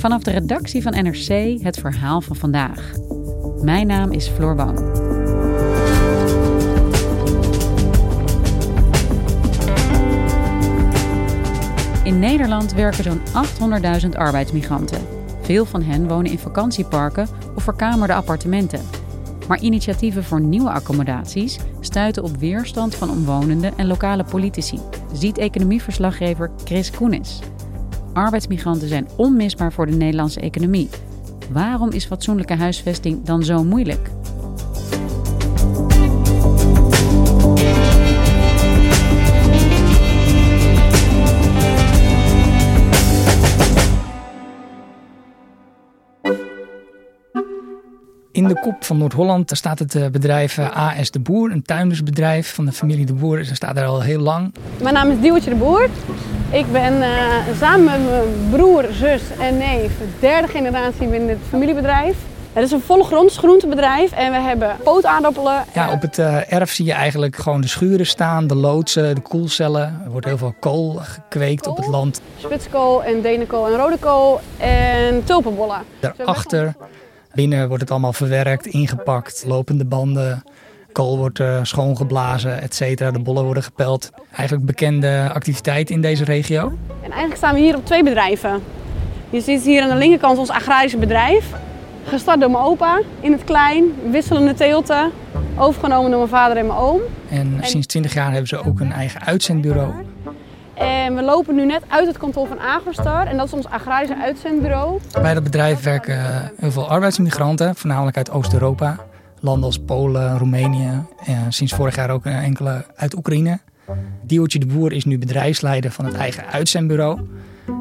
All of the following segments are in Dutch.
Vanaf de redactie van NRC het verhaal van vandaag. Mijn naam is Floor Boon. In Nederland werken zo'n 800.000 arbeidsmigranten. Veel van hen wonen in vakantieparken of verkamerde appartementen. Maar initiatieven voor nieuwe accommodaties stuiten op weerstand van omwonenden en lokale politici, ziet economieverslaggever Chris Koenis. Arbeidsmigranten zijn onmisbaar voor de Nederlandse economie. Waarom is fatsoenlijke huisvesting dan zo moeilijk? In de kop van Noord-Holland staat het eh, bedrijf eh, AS de Boer, een tuindersbedrijf van de familie de Boer. Ze staat daar al heel lang. Mijn naam is Diewertje de Boer. Ik ben uh, samen met mijn broer, zus en neef derde generatie binnen het familiebedrijf. Het is een volgronds groentebedrijf en we hebben pootaardappelen. Ja, op het uh, erf zie je eigenlijk gewoon de schuren staan, de loodsen, de koelcellen. Er wordt heel veel kool gekweekt op het land. Spitskool en denenkool en rode kool en tulpenbollen. Daarachter, binnen wordt het allemaal verwerkt, ingepakt, lopende banden. Kool wordt uh, schoongeblazen, et cetera. De bollen worden gepeld. Eigenlijk bekende activiteit in deze regio. En eigenlijk staan we hier op twee bedrijven. Je ziet hier aan de linkerkant ons agrarische bedrijf. Gestart door mijn opa in het klein, wisselende teelten. Overgenomen door mijn vader en mijn oom. En, en sinds 20 jaar hebben ze ook een eigen uitzendbureau. En we lopen nu net uit het kantoor van Agrostar en dat is ons agrarische uitzendbureau. Bij dat bedrijf werken heel veel arbeidsmigranten, voornamelijk uit Oost-Europa. Landen als Polen, Roemenië, en sinds vorig jaar ook enkele uit Oekraïne. Diewertje de Boer is nu bedrijfsleider van het eigen uitzendbureau.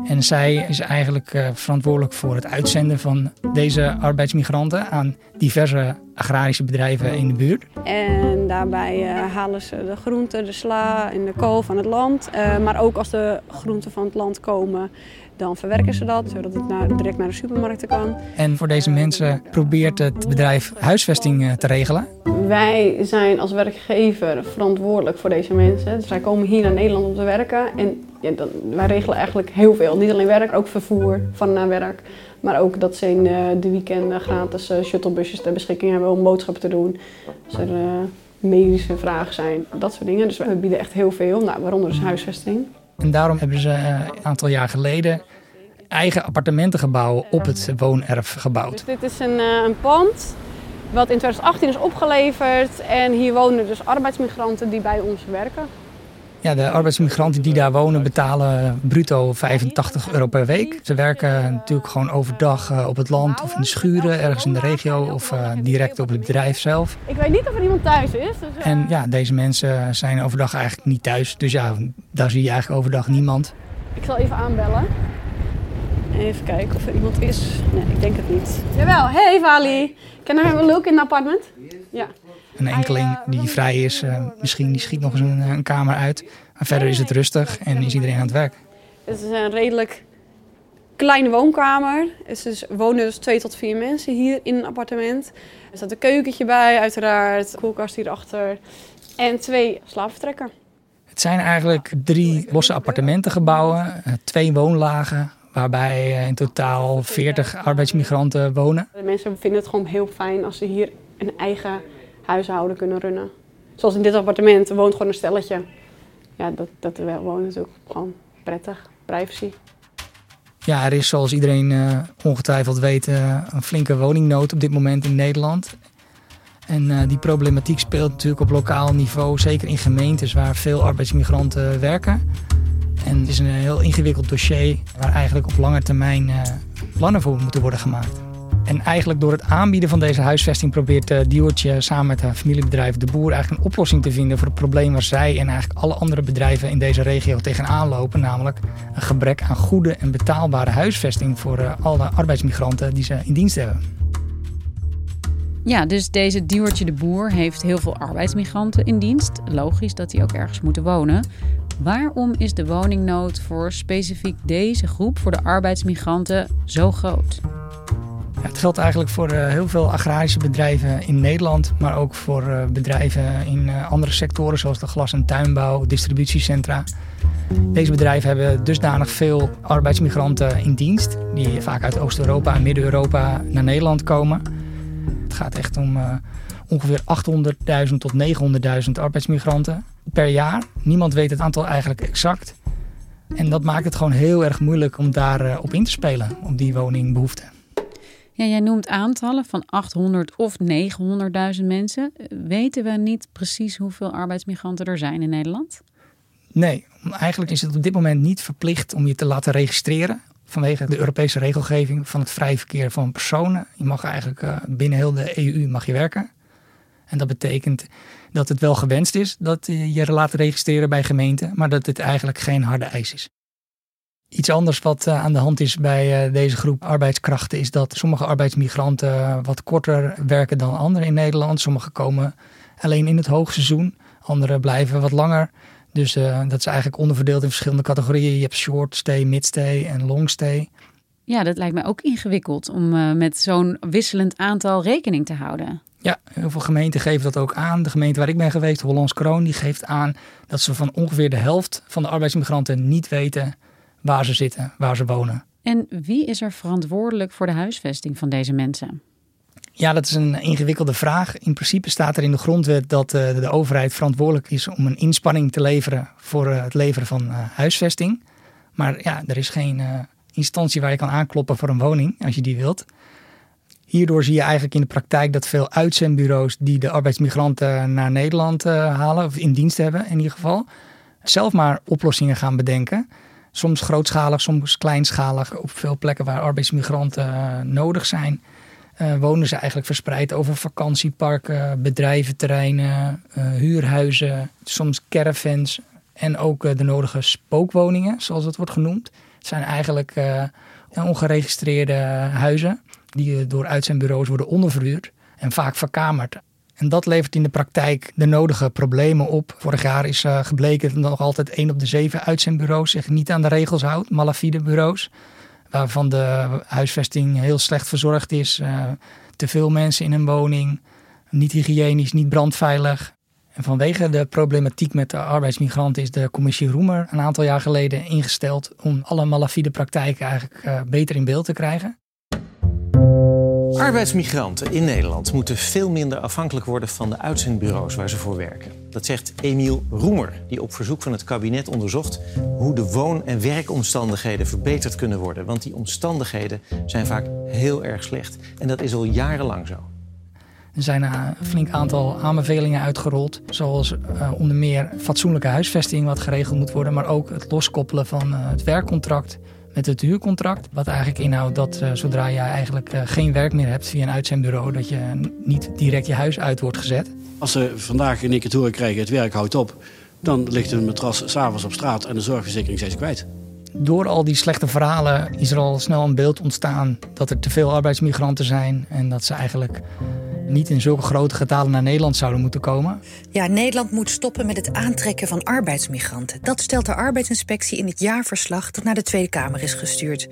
En zij is eigenlijk uh, verantwoordelijk voor het uitzenden van deze arbeidsmigranten aan diverse agrarische bedrijven in de buurt. En daarbij halen ze de groenten, de sla en de kool van het land. Maar ook als de groenten van het land komen, dan verwerken ze dat, zodat het naar, direct naar de supermarkten kan. En voor deze mensen probeert het bedrijf huisvesting te regelen. Wij zijn als werkgever verantwoordelijk voor deze mensen. Dus zij komen hier naar Nederland om te werken. En ja, dan, wij regelen eigenlijk heel veel. Niet alleen werk, ook vervoer van naar werk. Maar ook dat ze in de weekenden gratis shuttlebusjes ter beschikking hebben om boodschappen te doen. Als er medische vragen zijn, dat soort dingen. Dus we bieden echt heel veel, nou, waaronder dus huisvesting. En daarom hebben ze een aantal jaar geleden eigen appartementengebouwen op het woonerf gebouwd. Dus dit is een, een pand wat in 2018 is opgeleverd. En hier wonen dus arbeidsmigranten die bij ons werken. Ja, de arbeidsmigranten die daar wonen betalen bruto 85 euro per week. Ze werken natuurlijk gewoon overdag op het land of in de schuren, ergens in de regio of uh, direct op het bedrijf zelf. Ik weet niet of er iemand thuis is. Dus, uh... En ja, deze mensen zijn overdag eigenlijk niet thuis. Dus ja, daar zie je eigenlijk overdag niemand. Ik zal even aanbellen. Even kijken of er iemand is. Nee, ik denk het niet. Jawel, hey Vali. Can I have a look in the apartment? Ja. Een enkeling die vrij is, uh, misschien die schiet nog eens een, een, kamer uit. Maar verder is het rustig en is iedereen aan het werk. Het is een redelijk kleine woonkamer. Dus er wonen dus twee tot vier mensen hier in een appartement. Er staat een keukentje bij, uiteraard. Koelkast hierachter. En twee slaapvertrekken. Het zijn eigenlijk drie losse appartementengebouwen. Twee woonlagen, waarbij in totaal 40 arbeidsmigranten wonen. De mensen vinden het gewoon heel fijn als ze hier een eigen huishouden kunnen runnen. Zoals in dit appartement, woont gewoon een stelletje. Ja, dat, dat is ook gewoon prettig, privacy. Ja, er is zoals iedereen uh, ongetwijfeld weet uh, een flinke woningnood op dit moment in Nederland. En uh, die problematiek speelt natuurlijk op lokaal niveau, zeker in gemeentes waar veel arbeidsmigranten werken. En het is een heel ingewikkeld dossier waar eigenlijk op lange termijn plannen voor moeten worden gemaakt. En eigenlijk door het aanbieden van deze huisvesting probeert uh, samen met haar familiebedrijf De Boer eigenlijk een oplossing te vinden voor het probleem waar zij en eigenlijk alle andere bedrijven in deze regio tegenaan lopen. Namelijk een gebrek aan goede en betaalbare huisvesting voor uh, alle arbeidsmigranten die ze in dienst hebben. Ja, dus deze Diewertje de Boer heeft heel veel arbeidsmigranten in dienst. Logisch dat die ook ergens moeten wonen. Waarom is de woningnood voor specifiek deze groep, voor de arbeidsmigranten, zo groot? Het geldt eigenlijk voor uh, heel veel agrarische bedrijven in Nederland, maar ook voor uh, bedrijven in uh, andere sectoren zoals de glas- en tuinbouw, distributiecentra. Deze bedrijven hebben dusdanig veel arbeidsmigranten in dienst, die vaak uit Oost-Europa en Midden-Europa naar Nederland komen. Het gaat echt om ongeveer 800.000 tot 900.000 arbeidsmigranten per jaar. Niemand weet het aantal eigenlijk exact. En dat maakt het gewoon heel erg moeilijk om daarop op in te spelen, op die woningbehoeften. Ja, jij noemt aantallen van 800 of 900.000 mensen. Weten we niet precies hoeveel arbeidsmigranten er zijn in Nederland? Nee, eigenlijk is het op dit moment niet verplicht om je te laten registreren. Vanwege de Europese regelgeving van het vrij verkeer van personen. Je mag eigenlijk uh, binnen heel de EU mag je werken. En dat betekent dat het wel gewenst is dat je je laat registreren bij gemeenten, maar dat dit eigenlijk geen harde eis is. Iets anders wat uh, aan de hand is bij uh, deze groep arbeidskrachten is dat sommige arbeidsmigranten uh, wat korter werken dan anderen in Nederland. Sommigen komen alleen in het hoogseizoen, anderen blijven wat langer. Dus dat is eigenlijk onderverdeeld in verschillende categorieën. Je hebt short stay, mid stay en long stay. Ja, dat lijkt mij ook ingewikkeld om met zo'n wisselend aantal rekening te houden. Ja, heel veel gemeenten geven dat ook aan. De gemeente waar ik ben geweest, Hollands Kroon, die geeft aan dat ze van ongeveer de helft van de arbeidsmigranten niet weten waar ze zitten, waar ze wonen. En wie is er verantwoordelijk voor de huisvesting van deze mensen? Ja, dat is een ingewikkelde vraag. In principe staat er in de grondwet dat uh, de overheid verantwoordelijk is om een inspanning te leveren voor uh, het leveren van uh, huisvesting. Maar ja, er is geen instantie waar je kan aankloppen voor een woning als je die wilt. Hierdoor zie je eigenlijk in de praktijk dat veel uitzendbureaus die de arbeidsmigranten naar Nederland halen, of in dienst hebben in ieder geval, zelf maar oplossingen gaan bedenken. Soms grootschalig, soms kleinschalig. Op veel plekken waar arbeidsmigranten uh, nodig zijn, uh, wonen ze eigenlijk verspreid over vakantieparken, bedrijventerreinen, uh, huurhuizen, soms caravans en ook de nodige spookwoningen, zoals het wordt genoemd. Het zijn eigenlijk ongeregistreerde huizen die door uitzendbureaus worden onderverhuurd en vaak verkamerd. En dat levert in de praktijk de nodige problemen op. Vorig jaar is uh, gebleken dat nog altijd één op de zeven uitzendbureaus zich niet aan de regels houdt, malafide bureaus. Waarvan de huisvesting heel slecht verzorgd is. Uh, te veel mensen in een woning, niet hygiënisch, niet brandveilig. En vanwege de problematiek met de arbeidsmigranten is de commissie Roemer een aantal jaar geleden ingesteld om alle malafide praktijken eigenlijk uh, beter in beeld te krijgen. Arbeidsmigranten in Nederland moeten veel minder afhankelijk worden van de uitzendbureaus waar ze voor werken. Dat zegt Emiel Roemer, die op verzoek van het kabinet onderzocht hoe de woon- en werkomstandigheden verbeterd kunnen worden. Want die omstandigheden zijn vaak heel erg slecht. En dat is al jarenlang zo. Er zijn een flink aantal aanbevelingen uitgerold, zoals uh, onder meer fatsoenlijke huisvesting wat geregeld moet worden, maar ook het loskoppelen van uh, het werkcontract met het huurcontract. Wat eigenlijk inhoudt dat uh, zodra je eigenlijk uh, geen werk meer hebt via een uitzendbureau, dat je niet direct je huis uit wordt gezet. Als ze vandaag in één keer horen krijgen het werk houdt op, dan ligt hun matras s'avonds op straat en de zorgverzekering zijn ze kwijt. Door al die slechte verhalen is er al snel een beeld ontstaan dat er te veel arbeidsmigranten zijn en dat ze eigenlijk niet in zulke grote getalen naar Nederland zouden moeten komen. Ja, Nederland moet stoppen met het aantrekken van arbeidsmigranten. Dat stelt de arbeidsinspectie in het jaarverslag dat naar de Tweede Kamer is gestuurd.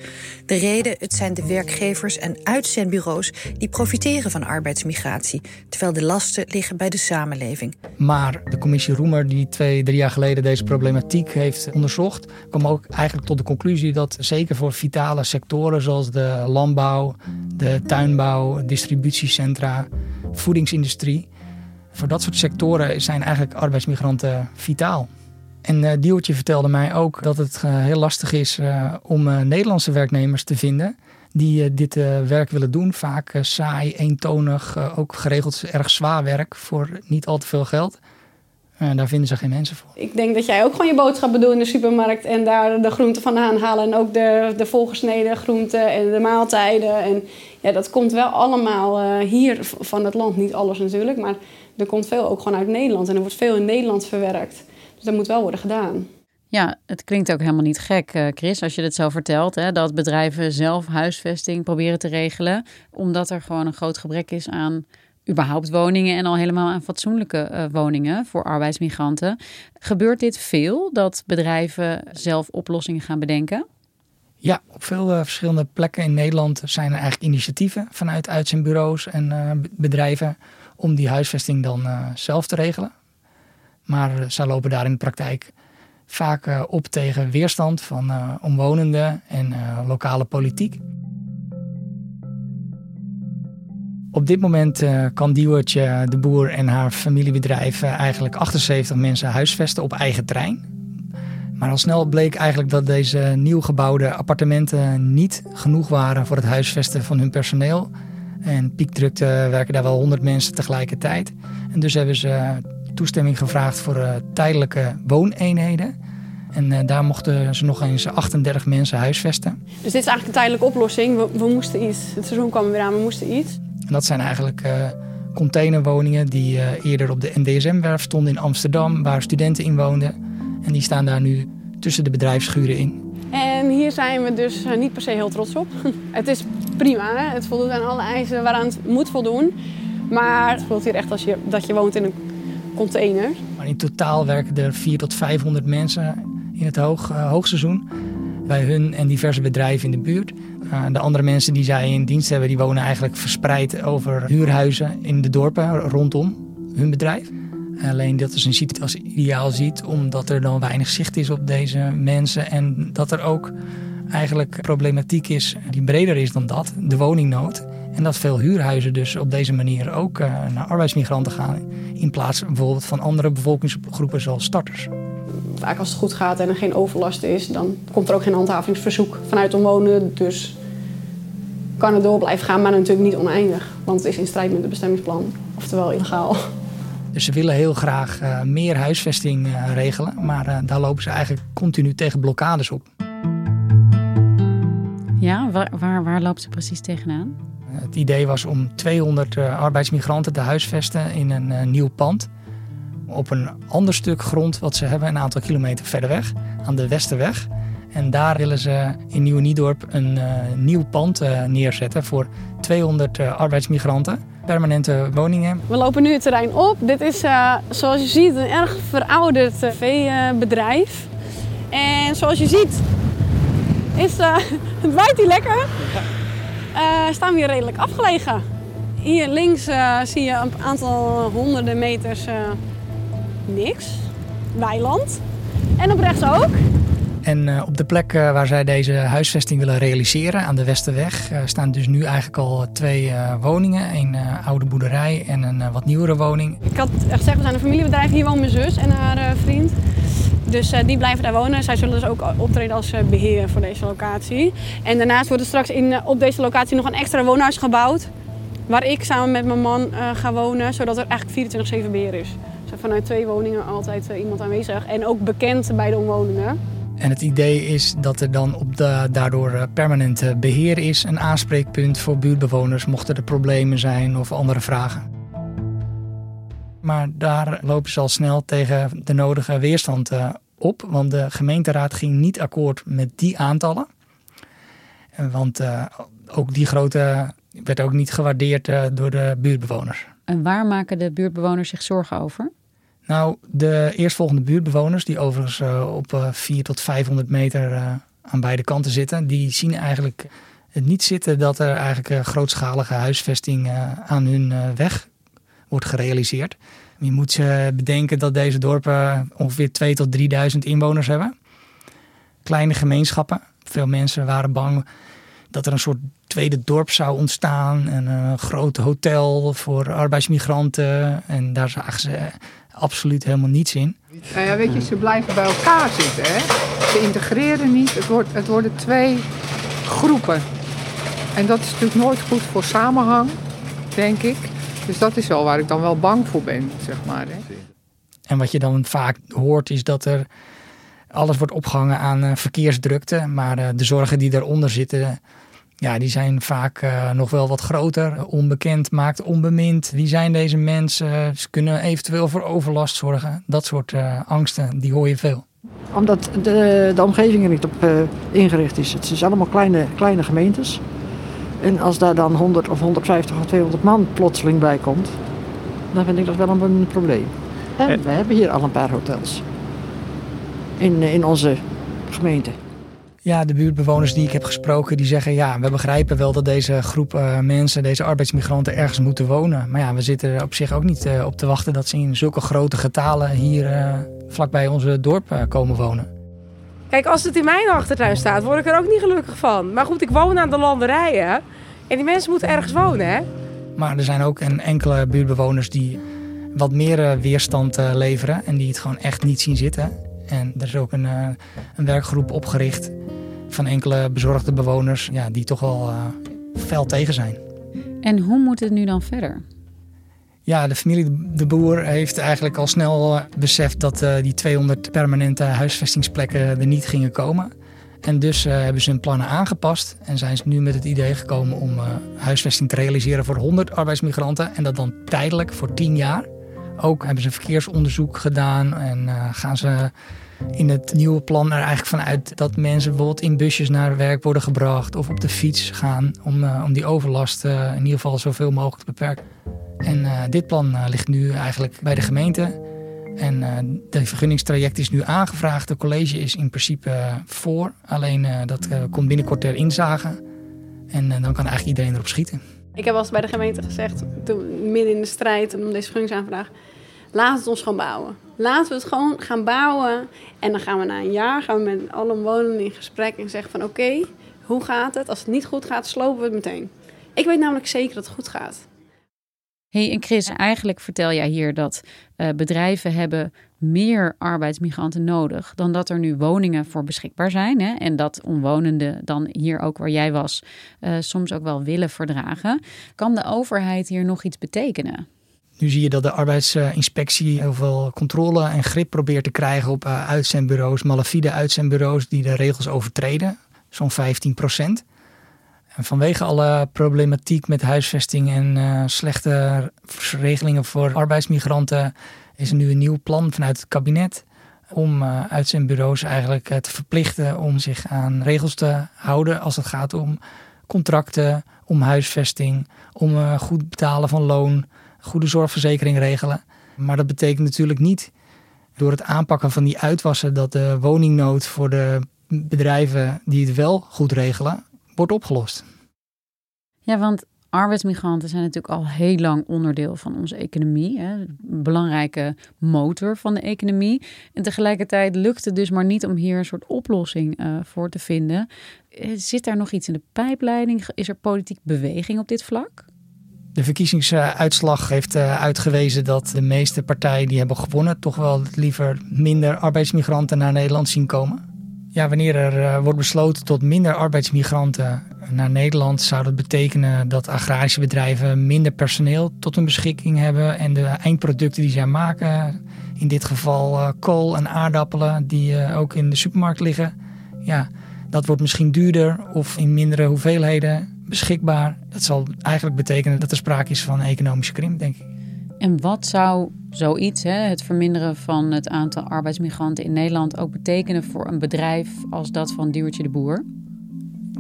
De reden, het zijn de werkgevers en uitzendbureaus die profiteren van arbeidsmigratie, terwijl de lasten liggen bij de samenleving. Maar de commissie Roemer, die twee, drie jaar geleden deze problematiek heeft onderzocht, kwam ook eigenlijk tot de conclusie dat zeker voor vitale sectoren zoals de landbouw, de tuinbouw, distributiecentra, voedingsindustrie. Voor dat soort sectoren zijn eigenlijk arbeidsmigranten vitaal. En uh, Diewertje vertelde mij ook dat het uh, heel lastig is uh, om Nederlandse werknemers te vinden die dit werk willen doen. Vaak saai, eentonig, ook geregeld erg zwaar werk voor niet al te veel geld. Uh, daar vinden ze geen mensen voor. Ik denk dat jij ook gewoon je boodschappen doet in de supermarkt en daar de groenten vandaan halen. En ook de, de volgesneden groenten en de maaltijden. En ja, dat komt wel allemaal uh, hier van het land. Niet alles natuurlijk, maar er komt veel ook gewoon uit Nederland. En er wordt veel in Nederland verwerkt. Dus dat moet wel worden gedaan. Ja, het klinkt ook helemaal niet gek, eh, Chris, als je dit zo vertelt. Hè, dat bedrijven zelf huisvesting proberen te regelen. Omdat er gewoon een groot gebrek is aan überhaupt woningen en al helemaal aan fatsoenlijke uh, woningen voor arbeidsmigranten. Gebeurt dit veel dat bedrijven zelf oplossingen gaan bedenken? Ja, op veel uh, verschillende plekken in Nederland zijn er eigenlijk initiatieven vanuit uitzendbureaus en uh, bedrijven om die huisvesting dan zelf te regelen. Maar zij lopen daar in de praktijk vaak op tegen weerstand van omwonenden en lokale politiek. Op dit moment uh, kan Diewertje de Boer en haar familiebedrijf eigenlijk 78 mensen huisvesten op eigen terrein. Maar al snel bleek eigenlijk dat deze nieuw gebouwde appartementen niet genoeg waren voor het huisvesten van hun personeel. En piekdrukte werken daar wel 100 mensen tegelijkertijd. En dus hebben ze toestemming gevraagd voor tijdelijke wooneenheden. En daar mochten ze nog eens 38 mensen huisvesten. Dus dit is eigenlijk een tijdelijke oplossing. We, we moesten iets. Het seizoen kwam weer aan, we moesten iets. En dat zijn eigenlijk uh, containerwoningen die uh, eerder op de NDSM-werf stonden in Amsterdam, waar studenten in woonden. En die staan daar nu tussen de bedrijfsschuren in. En hier zijn we dus uh, niet per se heel trots op. het is prima, hè? het voldoet aan alle eisen waaraan het moet voldoen. Maar het voelt hier echt als je, dat je woont in een container. Maar in totaal werken er 400 tot 500 mensen in het hoog, hoogseizoen bij hun en diverse bedrijven in de buurt. Uh, de andere mensen die zij in dienst hebben, die wonen eigenlijk verspreid over huurhuizen in de dorpen rondom hun bedrijf. Alleen dat is een ziet als ideaal ziet, omdat er dan weinig zicht is op deze mensen. En dat er ook eigenlijk problematiek is die breder is dan dat, de woningnood. En dat veel huurhuizen dus op deze manier ook uh, naar arbeidsmigranten gaan. In plaats bijvoorbeeld van andere bevolkingsgroepen zoals starters vaak als het goed gaat en er geen overlast is, dan komt er ook geen handhavingsverzoek vanuit omwonenden. Dus kan het door blijven gaan, maar natuurlijk niet oneindig. Want het is in strijd met het bestemmingsplan, oftewel illegaal. Dus ze willen heel graag uh, meer huisvesting uh, regelen, maar uh, daar lopen ze eigenlijk continu tegen blokkades op. Ja, waar, waar, waar loopt ze precies tegenaan? Het idee was om 200 arbeidsmigranten te huisvesten in een nieuw pand op een ander stuk grond wat ze hebben, een aantal kilometer verder weg, aan de Westerweg. En daar willen ze in Nieuw-Niedorp een uh, nieuw pand uh, neerzetten voor 200 uh, arbeidsmigranten. Permanente woningen. We lopen nu het terrein op. Dit is zoals je ziet een erg verouderd veebedrijf. En zoals je ziet is, het waait hier lekker. staan we redelijk afgelegen. Hier links zie je een aantal honderden meters niks. Weiland. En op rechts ook. En uh, op de plek uh, waar zij deze huisvesting willen realiseren, aan de Westerweg, uh, staan dus nu eigenlijk al twee woningen. Een oude boerderij en een wat nieuwere woning. Ik had gezegd, we zijn een familiebedrijf. Hier woont mijn zus en haar vriend. Dus die blijven daar wonen. Zij zullen dus ook optreden als beheer voor deze locatie. En daarnaast wordt er straks in, op deze locatie nog een extra woonhuis gebouwd. Waar ik samen met mijn man ga wonen, zodat er eigenlijk 24-7 beheer is vanuit twee woningen altijd eh, iemand aanwezig. En ook bekend bij de omwonenden. En het idee is dat er dan op de, daardoor eh, permanent beheer is. Een aanspreekpunt voor buurtbewoners mochten er problemen zijn of andere vragen. Maar daar lopen ze al snel tegen de nodige weerstand eh, op. Want de gemeenteraad ging niet akkoord met die aantallen. Want ook die grote werd ook niet gewaardeerd door de buurtbewoners. En waar maken de buurtbewoners zich zorgen over? Nou, de eerstvolgende buurtbewoners, die overigens uh, op uh, 4 tot 500 meter uh, aan beide kanten zitten, die zien eigenlijk het niet zitten dat er eigenlijk grootschalige huisvesting aan hun weg wordt gerealiseerd. Je moet bedenken dat deze dorpen ongeveer 2 tot 3000 inwoners hebben. Kleine gemeenschappen. Veel mensen waren bang dat er een soort tweede dorp zou ontstaan. En een groot hotel voor arbeidsmigranten. En daar zagen ze absoluut helemaal niets in. Nou ja, weet je, ze blijven bij elkaar zitten. Hè? Ze integreren niet. Het, wordt, het worden twee groepen. En dat is natuurlijk nooit goed voor samenhang, denk ik. Dus dat is wel waar ik dan wel bang voor ben, zeg maar. Hè? En wat je dan vaak hoort is dat er alles wordt opgehangen aan uh, verkeersdrukte. Maar uh, de zorgen die daaronder zitten, ja, die zijn vaak uh, nog wel wat groter. Onbekend maakt onbemind. Wie zijn deze mensen? Ze kunnen eventueel voor overlast zorgen. Dat soort angsten, die hoor je veel. Omdat de, de omgeving er niet op ingericht is. Het zijn allemaal kleine, kleine gemeentes. En als daar dan 100 of 150 of 200 man plotseling bij komt, dan vind ik dat wel een, probleem. En we hebben hier al een paar hotels in, in onze gemeente. Ja, de buurtbewoners die ik heb gesproken, die zeggen ja, we begrijpen wel dat deze groep uh, mensen, deze arbeidsmigranten ergens moeten wonen. Maar ja, we zitten er op zich ook niet uh, op te wachten dat ze in zulke grote getalen hier uh, vlakbij onze dorp komen wonen. Kijk, als het in mijn achtertuin staat, word ik er ook niet gelukkig van. Maar goed, ik woon aan de landerijen en die mensen moeten ergens wonen, hè? Maar er zijn ook een enkele buurtbewoners die wat meer weerstand leveren en die het gewoon echt niet zien zitten. En er is ook een, uh, een werkgroep opgericht van enkele bezorgde bewoners ja, die toch wel uh, fel tegen zijn. En hoe moet het nu dan verder? Ja, de familie De Boer heeft eigenlijk al snel uh, beseft dat die 200 permanente huisvestingsplekken er niet gingen komen. En dus hebben ze hun plannen aangepast en zijn ze nu met het idee gekomen om huisvesting te realiseren voor 100 arbeidsmigranten. En dat dan tijdelijk voor 10 jaar. Ook hebben ze verkeersonderzoek gedaan en uh, gaan ze in het nieuwe plan er eigenlijk vanuit dat mensen bijvoorbeeld in busjes naar werk worden gebracht of op de fiets gaan om, uh, om die overlast uh, in ieder geval zoveel mogelijk te beperken. En dit plan ligt nu eigenlijk bij de gemeente. En de vergunningstraject is nu aangevraagd. De college is in principe voor. Alleen dat komt binnenkort ter inzage. En dan kan eigenlijk iedereen erop schieten. Ik heb al eens bij de gemeente gezegd, toen, midden in de strijd om deze vergunningsaanvraag, laten we het ons gewoon bouwen. Laten we het gewoon gaan bouwen. En dan gaan we na een jaar gaan we met alle omwonenden in gesprek en zeggen van oké, hoe gaat het? Als het niet goed gaat, slopen we het meteen. Ik weet namelijk zeker dat het goed gaat. Hey, en Chris, eigenlijk vertel jij hier dat uh, bedrijven hebben meer arbeidsmigranten nodig dan dat er nu woningen voor beschikbaar zijn. Hè? En dat omwonenden dan hier ook waar jij was uh, soms ook wel willen verdragen. Kan de overheid hier nog iets betekenen? Nu zie je dat de arbeidsinspectie heel veel controle en grip probeert te krijgen op uh, uitzendbureaus, malafide uitzendbureaus die de regels overtreden. Zo'n 15 procent. En vanwege alle problematiek met huisvesting en uh, slechte regelingen voor arbeidsmigranten is er nu een nieuw plan vanuit het kabinet om uh, uitzendbureaus eigenlijk uh, te verplichten om zich aan regels te houden als het gaat om contracten, om huisvesting, om goed betalen van loon, goede zorgverzekering regelen. Maar dat betekent natuurlijk niet door het aanpakken van die uitwassen dat de woningnood voor de bedrijven die het wel goed regelen wordt opgelost. Ja, want arbeidsmigranten zijn natuurlijk al heel lang onderdeel van onze economie. Hè? Een belangrijke motor van de economie. En tegelijkertijd lukt het dus maar niet om hier een soort oplossing uh, voor te vinden. Eh, zit daar nog iets in de pijpleiding? Is er politiek beweging op dit vlak? De verkiezingsuitslag heeft uh, uitgewezen dat de meeste partijen die hebben gewonnen toch wel liever minder arbeidsmigranten naar Nederland zien komen. Ja, wanneer er wordt besloten tot minder arbeidsmigranten naar Nederland zou dat betekenen dat agrarische bedrijven minder personeel tot hun beschikking hebben. En de eindproducten die zij maken, in dit geval uh, kool en aardappelen, die uh, ook in de supermarkt liggen. Ja, dat wordt misschien duurder of in mindere hoeveelheden beschikbaar. Dat zal eigenlijk betekenen dat er sprake is van economische krimp, denk ik. En wat zou zoiets, hè, het verminderen van het aantal arbeidsmigranten in Nederland, ook betekenen voor een bedrijf als dat van Duwertje de Boer?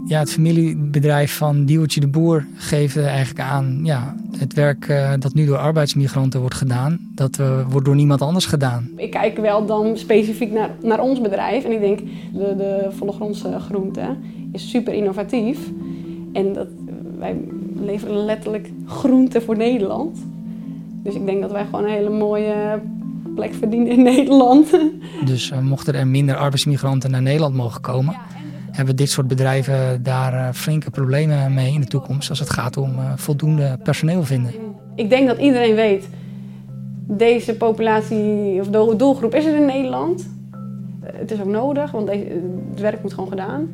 ja, het familiebedrijf van Diewertje de Boer geeft eigenlijk aan... Ja, het werk uh, dat nu door arbeidsmigranten wordt gedaan... dat uh, wordt door niemand anders gedaan. Ik kijk wel dan specifiek naar, naar ons bedrijf. En ik denk, de, de vollegrondse groente is super innovatief. En dat, wij leveren letterlijk groente voor Nederland. Dus ik denk dat wij gewoon een hele mooie plek verdienen in Nederland. Dus uh, mochten er minder arbeidsmigranten naar Nederland mogen komen... Ja hebben dit soort bedrijven daar eh, flinke problemen mee in de toekomst als het gaat om eh, voldoende personeel vinden. Ik denk dat iedereen weet, deze populatie of doelgroep is er in Nederland. Het is ook nodig, want het werk moet gewoon gedaan.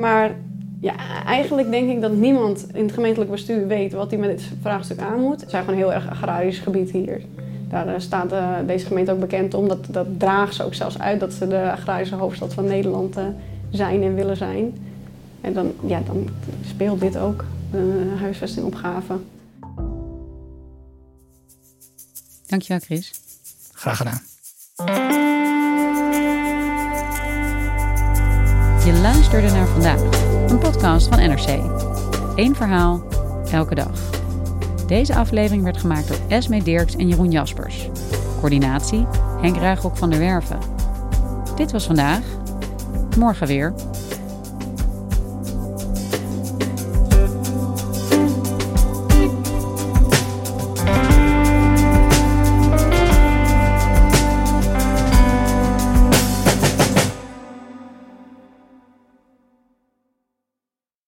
Maar ja, eigenlijk denk ik dat niemand in het gemeentelijk bestuur weet wat hij met dit vraagstuk aan moet. Het zijn gewoon heel erg agrarisch gebied hier. Daar eh, staat eh, deze gemeente ook bekend om. Dat, dat dragen ze ook zelfs uit dat ze de agrarische hoofdstad van Nederland eh, zijn en willen zijn. En dan, ja, dan speelt dit ook, de huisvestingopgave. Dankjewel, Chris. Graag gedaan. Luisterde naar vandaag, een podcast van NRC. Eén verhaal, elke dag. Deze aflevering werd gemaakt door Esme Dirks en Jeroen Jaspers. Coördinatie Henk Ruigrok van der Werven. Dit was vandaag. Morgen weer.